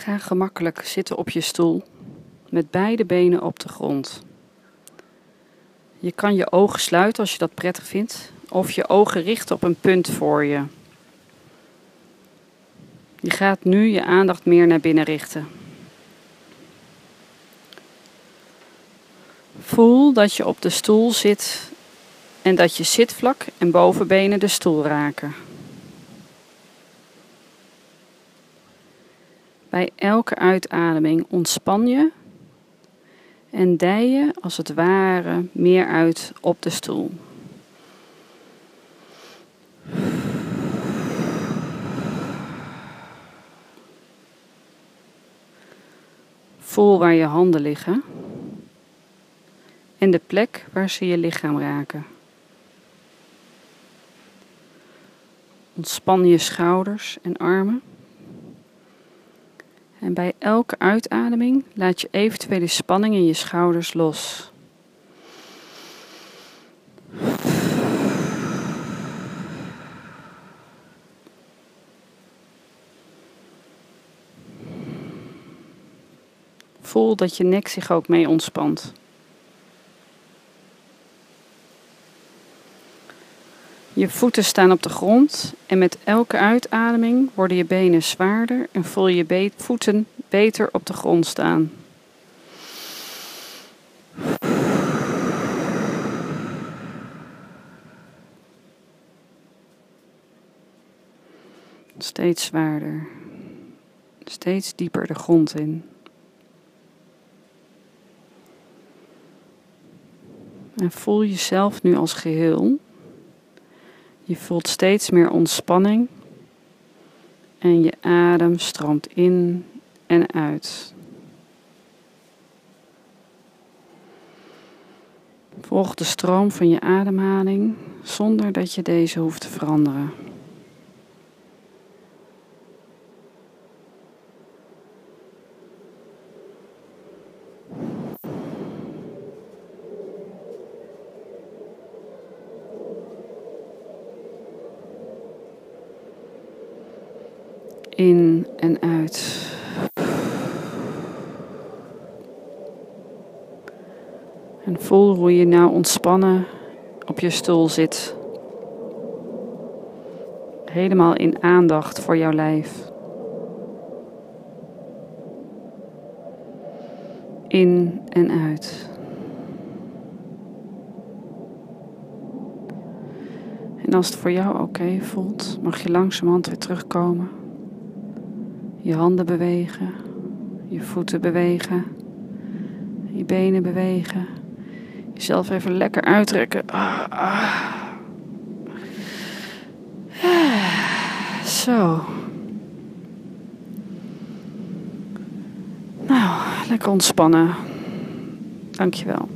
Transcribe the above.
Ga gemakkelijk zitten op je stoel met beide benen op de grond. Je kan je ogen sluiten als je dat prettig vindt, of je ogen richten op een punt voor je. Je gaat nu je aandacht meer naar binnen richten. Voel dat je op de stoel zit en dat je zitvlak en bovenbenen de stoel raken. Bij elke uitademing ontspan je en dij je als het ware meer uit op de stoel. Voel waar je handen liggen en de plek waar ze je lichaam raken. Ontspan je schouders en armen. En bij elke uitademing laat je eventuele spanning in je schouders los. Voel dat je nek zich ook mee ontspant. Je voeten staan op de grond en met elke uitademing worden je benen zwaarder en voel je be voeten beter op de grond staan. Steeds zwaarder, steeds dieper de grond in. En voel jezelf nu als geheel. Je voelt steeds meer ontspanning en je adem stroomt in en uit. Volg de stroom van je ademhaling zonder dat je deze hoeft te veranderen. In en uit. En voel hoe je nou ontspannen op je stoel zit. Helemaal in aandacht voor jouw lijf. In en uit. En als het voor jou oké voelt, mag je langzamerhand weer terugkomen. Je handen bewegen, je voeten bewegen, je benen bewegen. Jezelf even lekker uittrekken. Ah, ah. Zo. Nou, lekker ontspannen. Dankjewel.